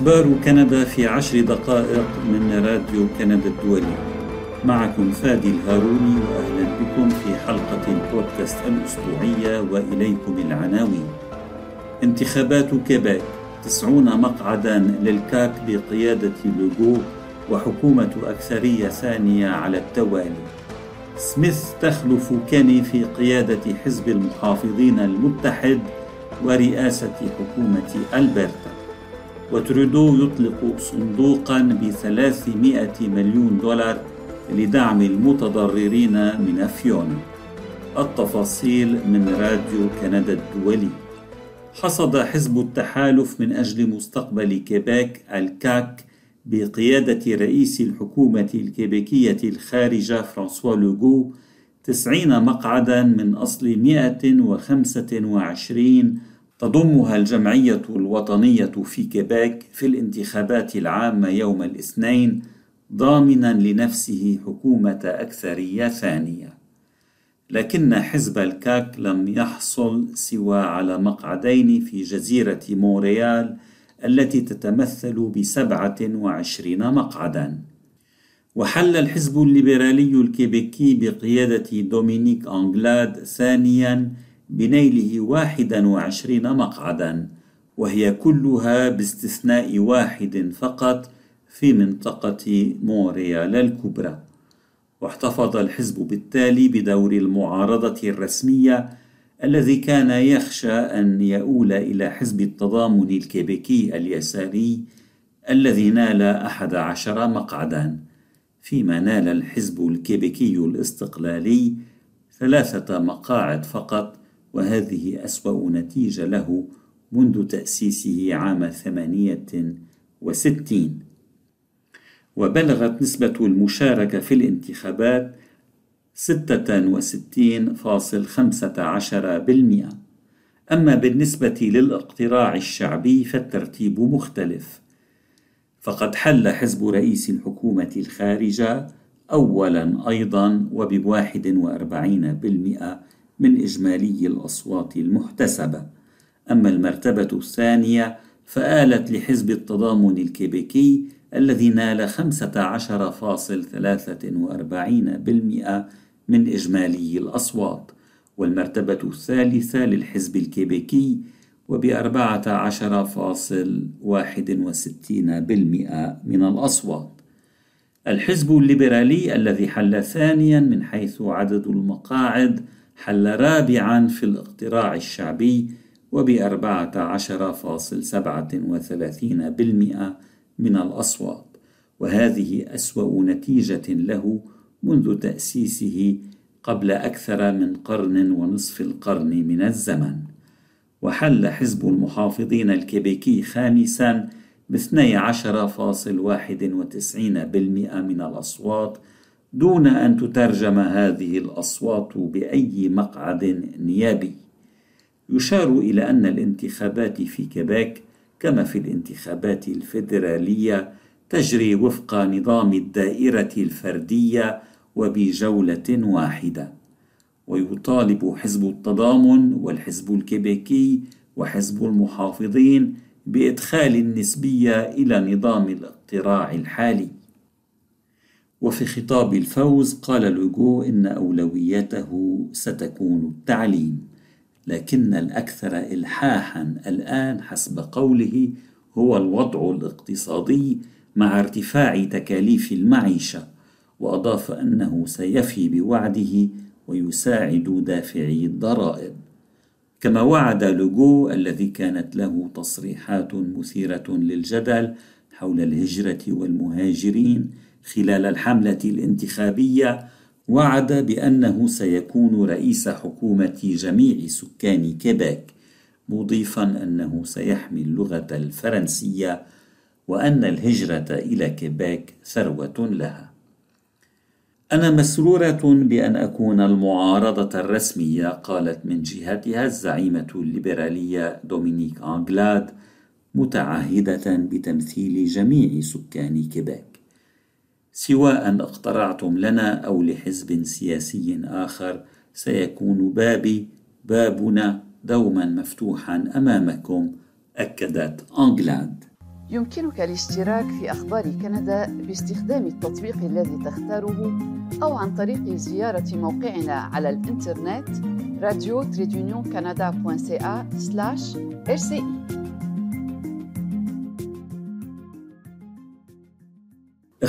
أخبار كندا في عشر دقائق من راديو كندا الدولي. معكم فادي الهاروني وأهلا بكم في حلقة البودكاست الأسبوعية وإليكم العناوين. انتخابات كيبيك تسعون مقعدا للكاك بقيادة لوغو وحكومة أكثرية ثانية على التوالي. سميث تخلف كيني في قيادة حزب المحافظين المتحد ورئاسة حكومة ألبرتا وترودو يطلق صندوقا بثلاثمائة مليون دولار لدعم المتضررين من فيونا التفاصيل من راديو كندا الدولي. حصد حزب التحالف من أجل مستقبل كيبيك الكاك بقيادة رئيس الحكومة الكيبيكية الخارجة فرانسوا لوغو تسعين مقعدا من أصل 125 تضمها الجمعية الوطنية في كيبيك في الانتخابات العامة يوم الاثنين ضامنا لنفسه حكومة أكثرية ثانية. لكن حزب الكاك لم يحصل سوى على مقعدين في جزيرة مونريال التي تتمثل بسبعة وعشرين مقعدا. وحل الحزب الليبرالي الكيبيكي بقيادة دومينيك أنجلاد ثانيا بنيله واحدا وعشرين مقعدا وهي كلها باستثناء واحد فقط في منطقة مونريال الكبرى. واحتفظ الحزب بالتالي بدور المعارضة الرسمية الذي كان يخشى أن يؤول إلى حزب التضامن الكيبيكي اليساري الذي نال أحد عشر مقعدا. فيما نال الحزب الكيبيكي الاستقلالي ثلاثة مقاعد فقط وهذه أسوأ نتيجة له منذ تأسيسه عام ثمانية وستين. وبلغت نسبة المشاركة في الانتخابات ستة وستين فاصل خمسة عشر بالمئة. أما بالنسبة للاقتراع الشعبي فالترتيب مختلف. فقد حل حزب رئيس الحكومة الخارجة أولا أيضا وأربعين بالمئة من إجمالي الأصوات المحتسبة. أما المرتبة الثانية فآلت لحزب التضامن الكيبيكي الذي نال 15.43% من إجمالي الأصوات. والمرتبة الثالثة للحزب الكيبيكي وبأربعة عشر فاصل واحد وستين بالمئة من الأصوات. الحزب الليبرالي الذي حل ثانيا من حيث عدد المقاعد حل رابعا في الاقتراع الشعبي وبأربعة عشر فاصل سبعة وثلاثين بالمئة من الأصوات. وهذه أسوأ نتيجة له منذ تأسيسه قبل أكثر من قرن ونصف القرن من الزمن. وحل حزب المحافظين الكيبيكي خامسا باثني عشر فاصل واحد وتسعين بالمئة من الأصوات دون أن تترجم هذه الأصوات بأي مقعد نيابي. يشار إلى أن الانتخابات في كيبيك كما في الانتخابات الفيدرالية تجري وفق نظام الدائرة الفردية وبجولة واحدة. ويطالب حزب التضامن والحزب الكيبيكي وحزب المحافظين بإدخال النسبية إلى نظام الاقتراع الحالي. وفي خطاب الفوز قال لوغو إن أولويته ستكون التعليم لكن الأكثر إلحاحا الآن حسب قوله هو الوضع الاقتصادي مع ارتفاع تكاليف المعيشة وأضاف أنه سيفي بوعده ويساعد دافعي الضرائب. كما وعد لوغو الذي كانت له تصريحات مثيرة للجدل حول الهجرة والمهاجرين خلال الحملة الانتخابية وعد بأنه سيكون رئيس حكومة جميع سكان كيبيك مضيفا أنه سيحمي اللغة الفرنسية وأن الهجرة إلى كيبيك ثروة لها. أنا مسرورة بأن أكون المعارضة الرسمية قالت من جهتها الزعيمة الليبرالية دومينيك أنجلاد متعهدة بتمثيل جميع سكان كيبيك سواء اقترعتم لنا أو لحزب سياسي آخر سيكون بابي بابنا دوما مفتوحا أمامكم أكدت أنجلاند. يمكنك الاشتراك في أخبار كندا باستخدام التطبيق الذي تختاره أو عن طريق زيارة موقعنا على الإنترنت radio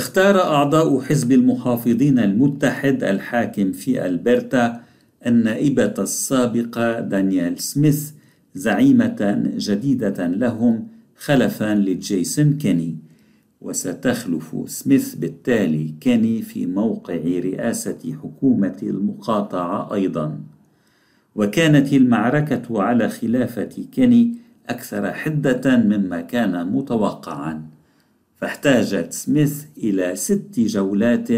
اختار أعضاء حزب المحافظين المتحد الحاكم في ألبرتا النائبة السابقة دانيال سميث زعيمة جديدة لهم خلفا لجيسون كيني. وستخلف سميث بالتالي كيني في موقع رئاسة حكومة المقاطعة أيضا. وكانت المعركة على خلافة كيني أكثر حدة مما كان متوقعا. فاحتاجت سميث إلى ست جولات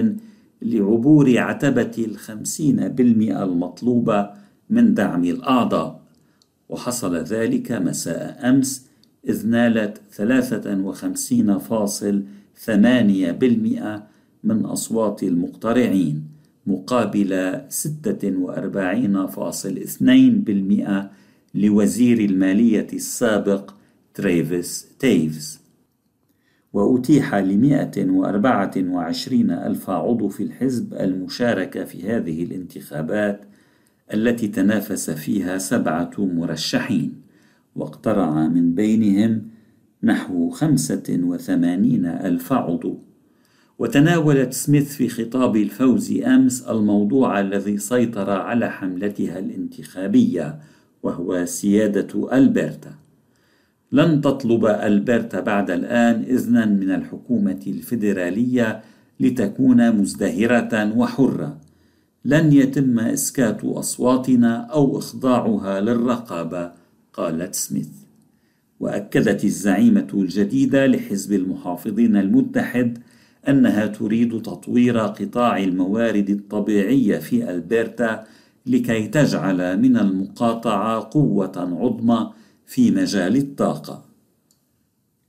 لعبور عتبة الخمسين بالمئة المطلوبة من دعم الأعضاء. وحصل ذلك مساء أمس إذ نالت ثلاثة وخمسين فاصل ثمانية بالمئة من أصوات المقترعين مقابل ستة وأربعين فاصل اثنين بالمئة لوزير المالية السابق تريفيس تيفز. وأتيح لمائة وأربعة وعشرين ألف عضو في الحزب المشاركة في هذه الانتخابات التي تنافس فيها سبعة مرشحين واقترع من بينهم نحو خمسة وثمانين ألف عضو. وتناولت سميث في خطاب الفوز أمس الموضوع الذي سيطر على حملتها الانتخابية وهو سيادة ألبرتا. لن تطلب ألبرتا بعد الآن إذنا من الحكومة الفيدرالية لتكون مزدهرة وحرة. لن يتم إسكات أصواتنا أو إخضاعها للرقابة قالت سميث. وأكدت الزعيمة الجديدة لحزب المحافظين المتحد أنها تريد تطوير قطاع الموارد الطبيعية في ألبرتا لكي تجعل من المقاطعة قوة عظمى في مجال الطاقة.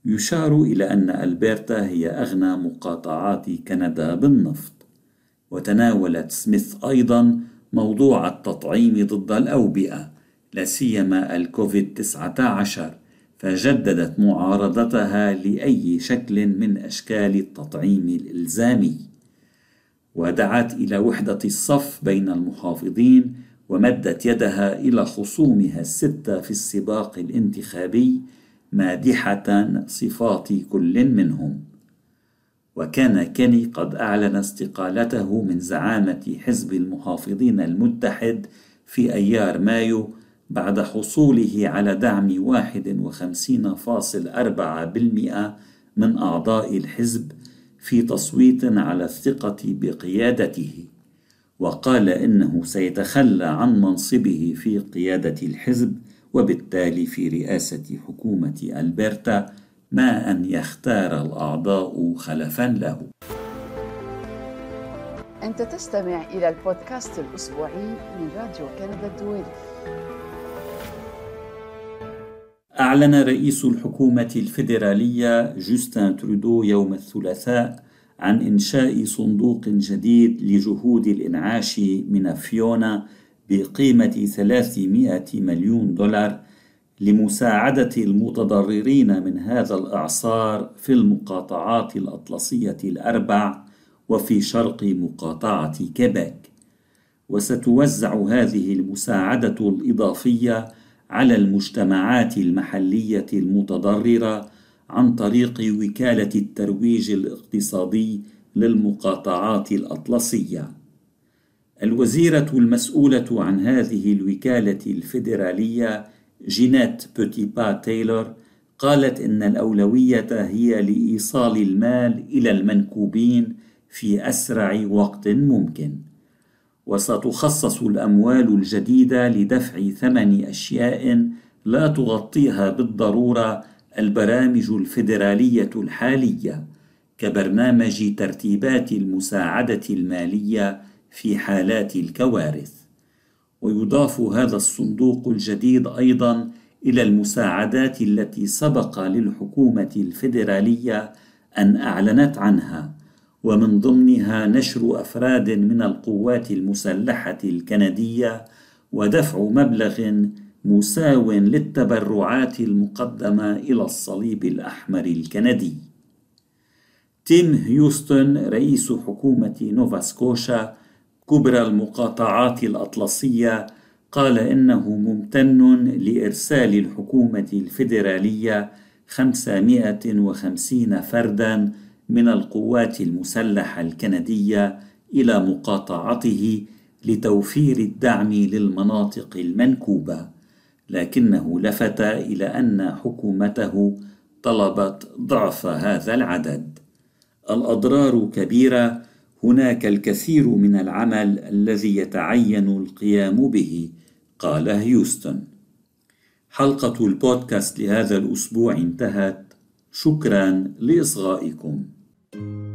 يشار إلى أن ألبرتا هي أغنى مقاطعات كندا بالنفط، وتناولت سميث أيضا موضوع التطعيم ضد الأوبئة، لا سيما الكوفيد 19 فجددت معارضتها لأي شكل من أشكال التطعيم الإلزامي ودعت إلى وحدة الصف بين المحافظين ومدت يدها إلى خصومها الستة في السباق الانتخابي مادحة صفات كل منهم. وكان كيني قد أعلن استقالته من زعامة حزب المحافظين المتحد في أيار مايو بعد حصوله على دعم واحد وخمسين فاصل أربعة بالمئة من أعضاء الحزب في تصويت على الثقة بقيادته. وقال إنه سيتخلى عن منصبه في قيادة الحزب وبالتالي في رئاسة حكومة ألبرتا ما أن يختار الأعضاء خلفا له. أنت تستمع إلى البودكاست الأسبوعي من راديو كندا الدولي. أعلن رئيس الحكومة الفيدرالية جوستن ترودو يوم الثلاثاء عن إنشاء صندوق جديد لجهود الإنعاش من فيونا بقيمة 300 مليون دولار لمساعدة المتضررين من هذا الإعصار في المقاطعات الأطلسية الأربع وفي شرق مقاطعة كيبيك وستوزع هذه المساعدة الإضافية على المجتمعات المحلية المتضررة عن طريق وكالة الترويج الاقتصادي للمقاطعات الأطلسية. الوزيرة المسؤولة عن هذه الوكالة الفيدرالية جينات بوتيبا تايلور قالت إن الأولوية هي لإيصال المال إلى المنكوبين في أسرع وقت ممكن. وستخصص الأموال الجديدة لدفع ثمن أشياء لا تغطيها بالضرورة البرامج الفيدرالية الحالية كبرنامج ترتيبات المساعدة المالية في حالات الكوارث. ويضاف هذا الصندوق الجديد أيضا إلى المساعدات التي سبق للحكومة الفيدرالية أن أعلنت عنها ومن ضمنها نشر أفراد من القوات المسلحة الكندية ودفع مبلغ مساو للتبرعات المقدمة إلى الصليب الأحمر الكندي. تيم هيوستن رئيس حكومة نوفا سكوشا كبرى المقاطعات الأطلسية قال إنه ممتن لإرسال الحكومة الفيدرالية 550 فردا من القوات المسلحة الكندية إلى مقاطعته لتوفير الدعم للمناطق المنكوبة. لكنه لفت إلى أن حكومته طلبت ضعف هذا العدد. الأضرار كبيرة هناك الكثير من العمل الذي يتعين القيام به قال هيوستن. حلقة البودكاست لهذا الأسبوع انتهت. شكرا لإصغائكم. thank you